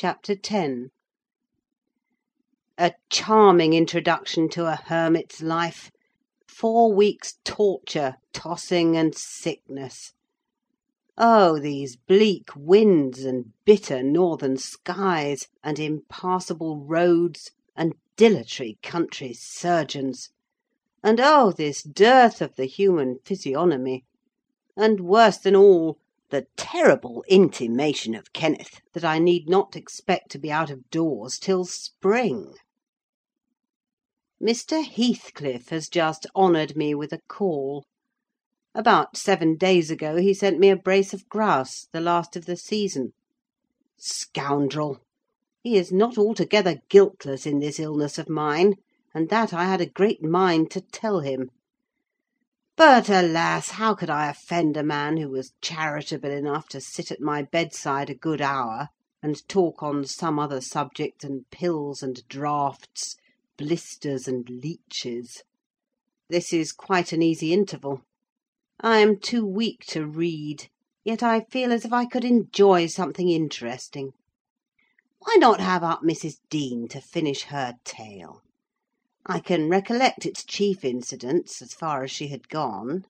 CHAPTER X A charming introduction to a hermit's life! Four weeks' torture, tossing, and sickness! Oh, these bleak winds, and bitter northern skies, and impassable roads, and dilatory country surgeons! And oh, this dearth of the human physiognomy! And, worse than all, the terrible intimation of Kenneth that I need not expect to be out of doors till spring. Mr. Heathcliff has just honoured me with a call. About seven days ago he sent me a brace of grouse, the last of the season. Scoundrel! he is not altogether guiltless in this illness of mine, and that I had a great mind to tell him. But, alas! how could I offend a man who was charitable enough to sit at my bedside a good hour, and talk on some other subject than pills and draughts, blisters and leeches? This is quite an easy interval. I am too weak to read, yet I feel as if I could enjoy something interesting. Why not have up Mrs. Dean to finish her tale? I can recollect its chief incidents, as far as she had gone.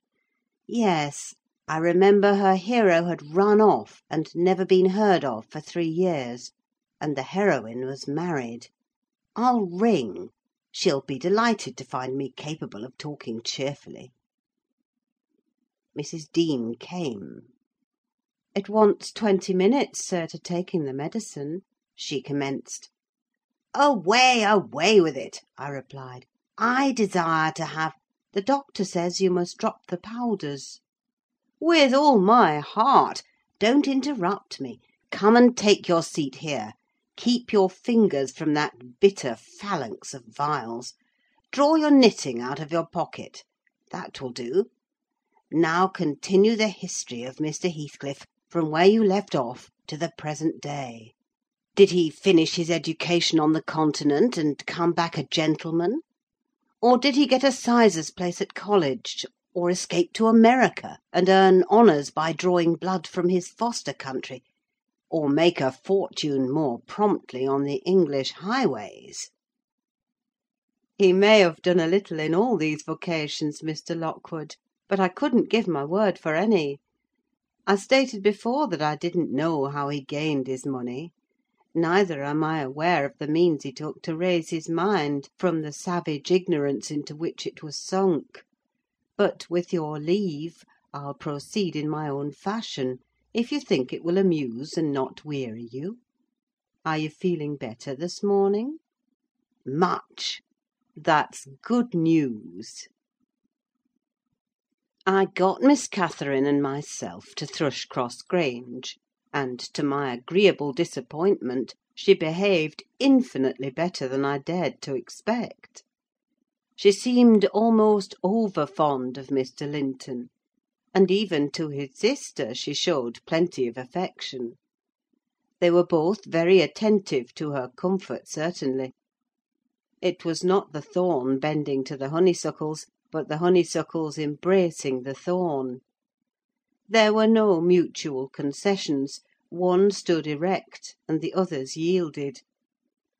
Yes, I remember her hero had run off, and never been heard of for three years; and the heroine was married. I'll ring: she'll be delighted to find me capable of talking cheerfully. Mrs. Dean came. "It wants twenty minutes, sir, to taking the medicine," she commenced. "Away, away with it!" I replied. "I desire to have—" "The doctor says you must drop the powders." "With all my heart! Don't interrupt me. Come and take your seat here. Keep your fingers from that bitter phalanx of vials. Draw your knitting out of your pocket. That will do. Now continue the history of Mr. Heathcliff, from where you left off, to the present day. Did he finish his education on the Continent, and come back a gentleman? Or did he get a sizar's place at college, or escape to America, and earn honours by drawing blood from his foster country, or make a fortune more promptly on the English highways?" "He may have done a little in all these vocations, Mr. Lockwood, but I couldn't give my word for any. I stated before that I didn't know how he gained his money neither am I aware of the means he took to raise his mind from the savage ignorance into which it was sunk. But, with your leave, I'll proceed in my own fashion, if you think it will amuse and not weary you. Are you feeling better this morning? Much! That's good news. I got Miss Catherine and myself to Thrushcross Grange and, to my agreeable disappointment, she behaved infinitely better than I dared to expect. She seemed almost over fond of Mr. Linton, and even to his sister she showed plenty of affection. They were both very attentive to her comfort, certainly. It was not the thorn bending to the honeysuckles, but the honeysuckles embracing the thorn. There were no mutual concessions: one stood erect, and the others yielded.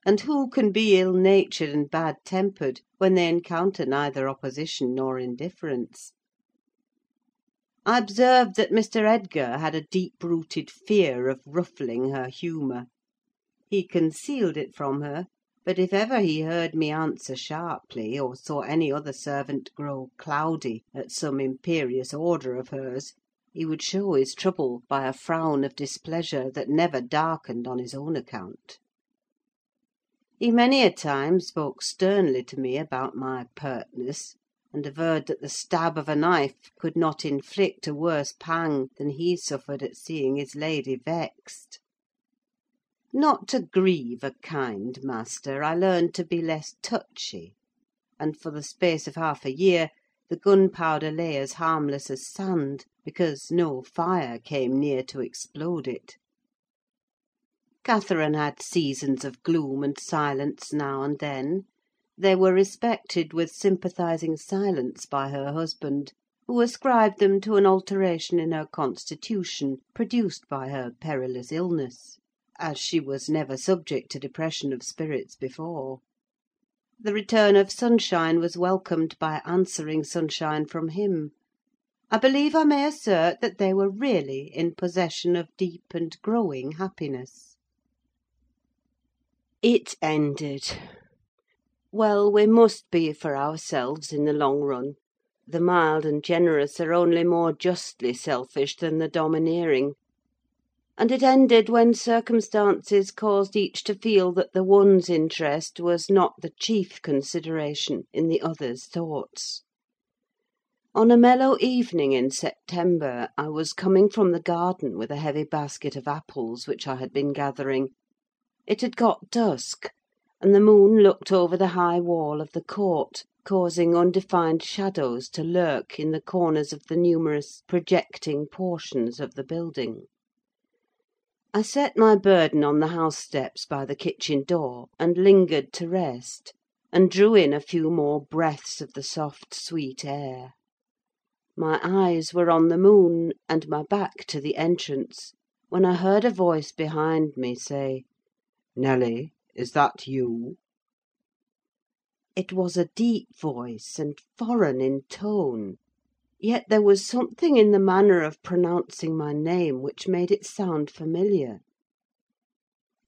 And who can be ill natured and bad tempered when they encounter neither opposition nor indifference? I observed that Mr. Edgar had a deep rooted fear of ruffling her humour. He concealed it from her; but if ever he heard me answer sharply, or saw any other servant grow cloudy at some imperious order of hers, show his trouble by a frown of displeasure that never darkened on his own account. He many a time spoke sternly to me about my pertness, and averred that the stab of a knife could not inflict a worse pang than he suffered at seeing his lady vexed. Not to grieve a kind master, I learned to be less touchy; and for the space of half a year the gunpowder lay as harmless as sand, because no fire came near to explode it. Catherine had seasons of gloom and silence now and then: they were respected with sympathising silence by her husband, who ascribed them to an alteration in her constitution, produced by her perilous illness. as she was never subject to depression of spirits before. The return of sunshine was welcomed by answering sunshine from him. I believe I may assert that they were really in possession of deep and growing happiness. It ended. Well, we must be for ourselves in the long run: the mild and generous are only more justly selfish than the domineering; and it ended when circumstances caused each to feel that the one's interest was not the chief consideration in the other's thoughts. On a mellow evening in September, I was coming from the garden with a heavy basket of apples which I had been gathering. It had got dusk, and the moon looked over the high wall of the court, causing undefined shadows to lurk in the corners of the numerous projecting portions of the building. I set my burden on the house steps by the kitchen door, and lingered to rest, and drew in a few more breaths of the soft, sweet air. My eyes were on the moon, and my back to the entrance, when I heard a voice behind me say, "Nelly, is that you?" It was a deep voice, and foreign in tone; yet there was something in the manner of pronouncing my name which made it sound familiar.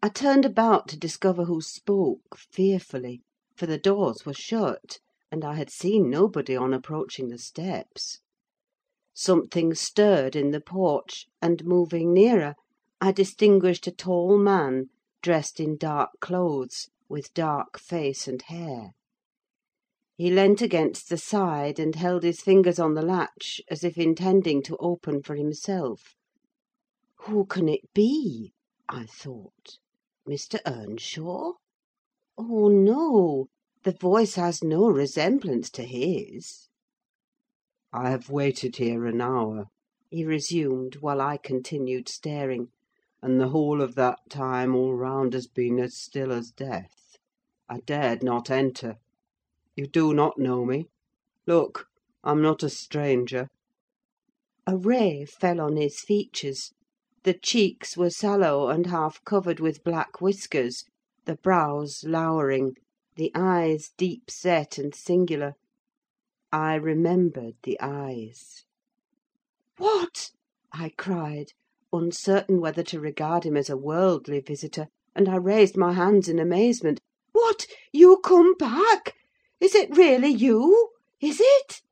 I turned about to discover who spoke, fearfully; for the doors were shut, and I had seen nobody on approaching the steps. Something stirred in the porch, and moving nearer, I distinguished a tall man, dressed in dark clothes, with dark face and hair. He leant against the side, and held his fingers on the latch, as if intending to open for himself. Who can it be? I thought. Mr. Earnshaw? Oh, no! the voice has no resemblance to his. "I have waited here an hour," he resumed, while I continued staring, "and the whole of that time all round has been as still as death. I dared not enter. You do not know me? Look! I'm not a stranger." A ray fell on his features: the cheeks were sallow, and half covered with black whiskers, the brows lowering, the eyes deep set and singular. I remembered the eyes. "What!" I cried, uncertain whether to regard him as a worldly visitor, and I raised my hands in amazement. "What! you come back? Is it really you? Is it?"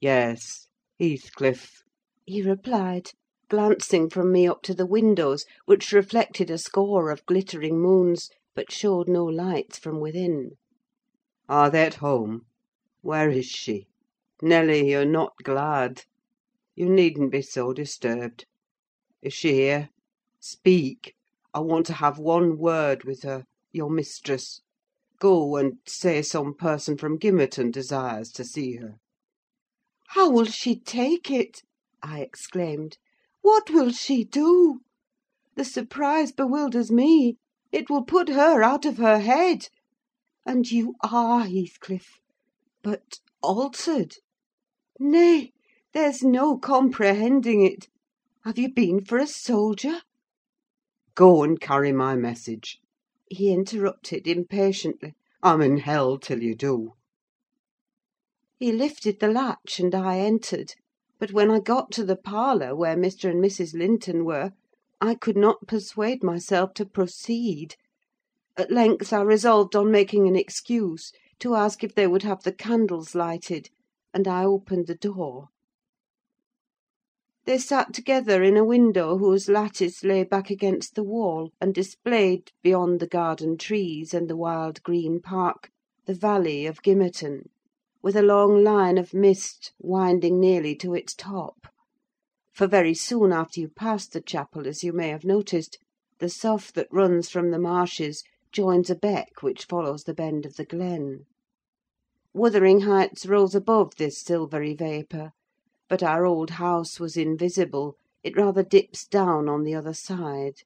"Yes, Heathcliff," he replied, glancing from me up to the windows, which reflected a score of glittering moons, but showed no lights from within. "Are they at home? Where is she? Nelly, you're not glad. You needn't be so disturbed. Is she here? Speak! I want to have one word with her, your mistress. Go, and say some person from Gimmerton desires to see her." "How will she take it?" I exclaimed. "What will she do? The surprise bewilders me: it will put her out of her head. And you are Heathcliff! But altered! Nay, there's no comprehending it. Have you been for a soldier?" "Go and carry my message," he interrupted impatiently. "I'm in hell till you do." He lifted the latch, and I entered; but when I got to the parlour, where Mr. and Mrs. Linton were, I could not persuade myself to proceed. At length I resolved on making an excuse, to ask if they would have the candles lighted, and I opened the door. They sat together in a window whose lattice lay back against the wall, and displayed, beyond the garden trees and the wild green park, the valley of Gimmerton, with a long line of mist winding nearly to its top; for very soon after you pass the chapel, as you may have noticed, the sough that runs from the marshes joins a beck which follows the bend of the glen. Wuthering Heights rose above this silvery vapour, but our old house was invisible; it rather dips down on the other side.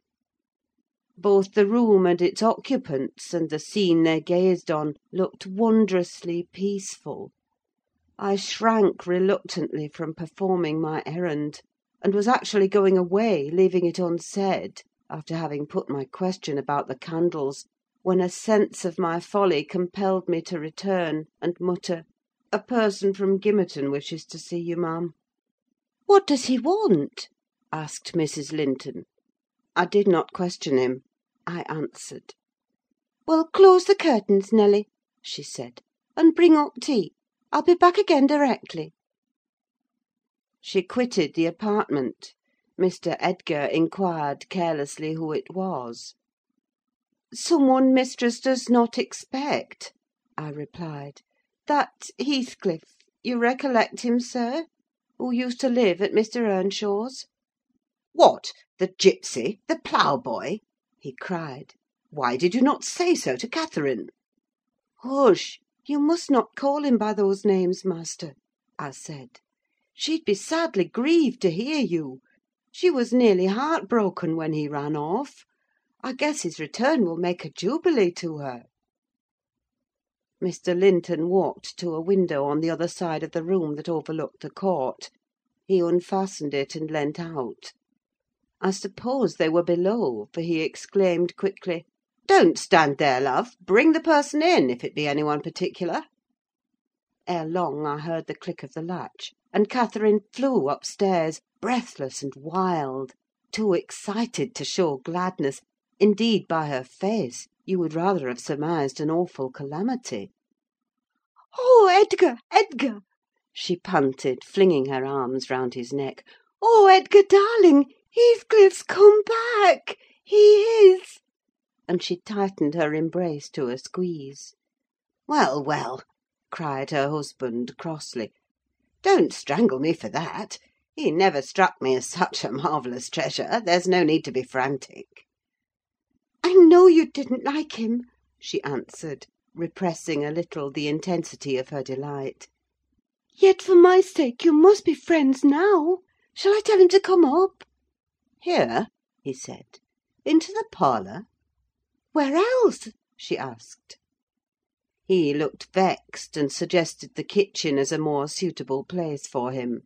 Both the room and its occupants, and the scene they gazed on, looked wondrously peaceful. I shrank reluctantly from performing my errand, and was actually going away, leaving it unsaid, after having put my question about the candles, when a sense of my folly compelled me to return, and mutter, "A person from Gimmerton wishes to see you, ma'am." "What does he want?" asked Mrs. Linton. I did not question him: I answered. "Well, close the curtains, Nelly," she said, "and bring up tea. I'll be back again directly." She quitted the apartment. Mr. Edgar inquired carelessly who it was. "Some one mistress does not expect," I replied. "That Heathcliff—you recollect him, sir? who used to live at Mr. Earnshaw's." "What! the gipsy, the ploughboy?" he cried. "Why did you not say so to Catherine?" "Hush! you must not call him by those names, master," I said. "She'd be sadly grieved to hear you. She was nearly heart broken when he ran off. I guess his return will make a jubilee to her." Mr. Linton walked to a window on the other side of the room that overlooked the court. He unfastened it and leant out. I suppose they were below, for he exclaimed quickly, "Don't stand there, love! Bring the person in, if it be any one particular." Ere long I heard the click of the latch, and Catherine flew upstairs, breathless and wild; too excited to show gladness: indeed, by her face, you would rather have surmised an awful calamity. "Oh, Edgar, Edgar!" she panted, flinging her arms round his neck. "Oh, Edgar, darling! Heathcliff's come back! He is!" And she tightened her embrace to a squeeze. "Well, well!" cried her husband, crossly. "Don't strangle me for that. He never struck me as such a marvellous treasure: there's no need to be frantic." "I know you didn't like him," she answered, repressing a little the intensity of her delight. "Yet, for my sake, you must be friends now. Shall I tell him to come up?" "Here?" he said. "Into the parlour?" "Where else?" she asked. He looked vexed, and suggested the kitchen as a more suitable place for him.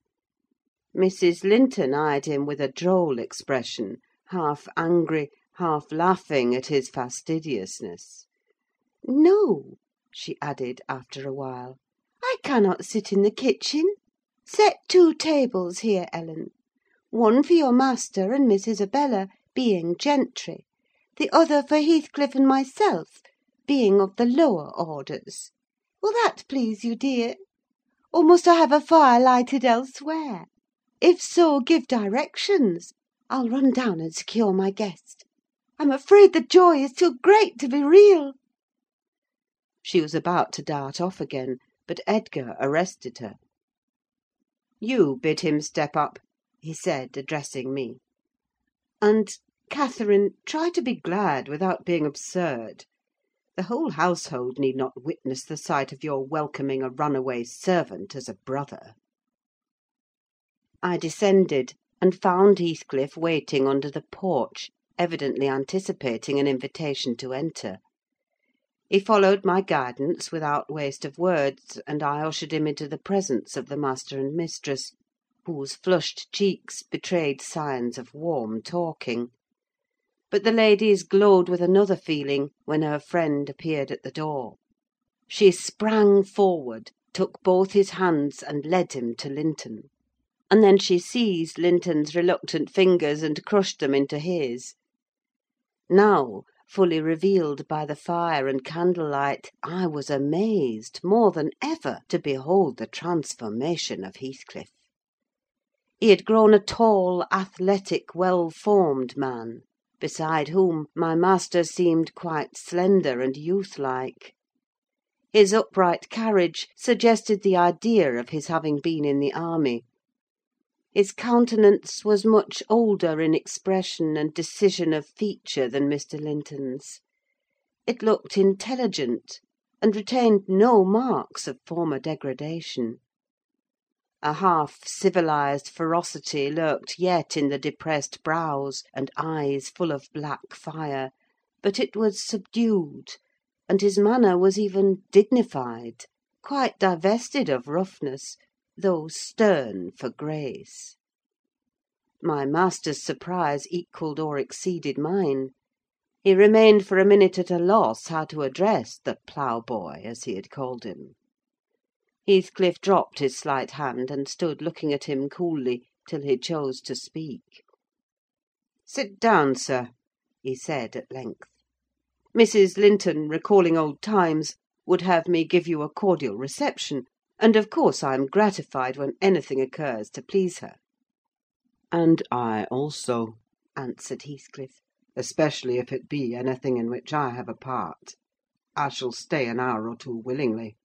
Mrs. Linton eyed him with a droll expression, half angry, half laughing at his fastidiousness. "No," she added, after a while, "I cannot sit in the kitchen. Set two tables here, Ellen: one for your master and Miss Isabella, being gentry; the other for Heathcliff and myself, being of the lower orders. Will that please you, dear? Or must I have a fire lighted elsewhere? If so, give directions. I'll run down and secure my guest. I'm afraid the joy is too great to be real." She was about to dart off again, but Edgar arrested her. "You bid him step up," he said, addressing me. "And, Catherine, try to be glad without being absurd. The whole household need not witness the sight of your welcoming a runaway servant as a brother." I descended, and found Heathcliff waiting under the porch, evidently anticipating an invitation to enter. He followed my guidance without waste of words, and I ushered him into the presence of the master and mistress, whose flushed cheeks betrayed signs of warm talking. But the lady's glowed with another feeling when her friend appeared at the door. She sprang forward, took both his hands, and led him to Linton. And then she seized Linton's reluctant fingers and crushed them into his. Now, fully revealed by the fire and candlelight, I was amazed, more than ever, to behold the transformation of Heathcliff. He had grown a tall, athletic, well formed man, beside whom my master seemed quite slender and youth like. His upright carriage suggested the idea of his having been in the army. His countenance was much older in expression and decision of feature than Mr. Linton's. It looked intelligent, and retained no marks of former degradation. A half civilised ferocity lurked yet in the depressed brows and eyes full of black fire; but it was subdued, and his manner was even dignified, quite divested of roughness, though stern for grace. My master's surprise equalled or exceeded mine. He remained for a minute at a loss how to address the "ploughboy," as he had called him. Heathcliff dropped his slight hand, and stood looking at him coolly, till he chose to speak. "Sit down, sir," he said, at length. "Mrs. Linton, recalling old times, would have me give you a cordial reception; and, of course, I am gratified when anything occurs to please her." "And I also," answered Heathcliff; "especially if it be anything in which I have a part. I shall stay an hour or two willingly."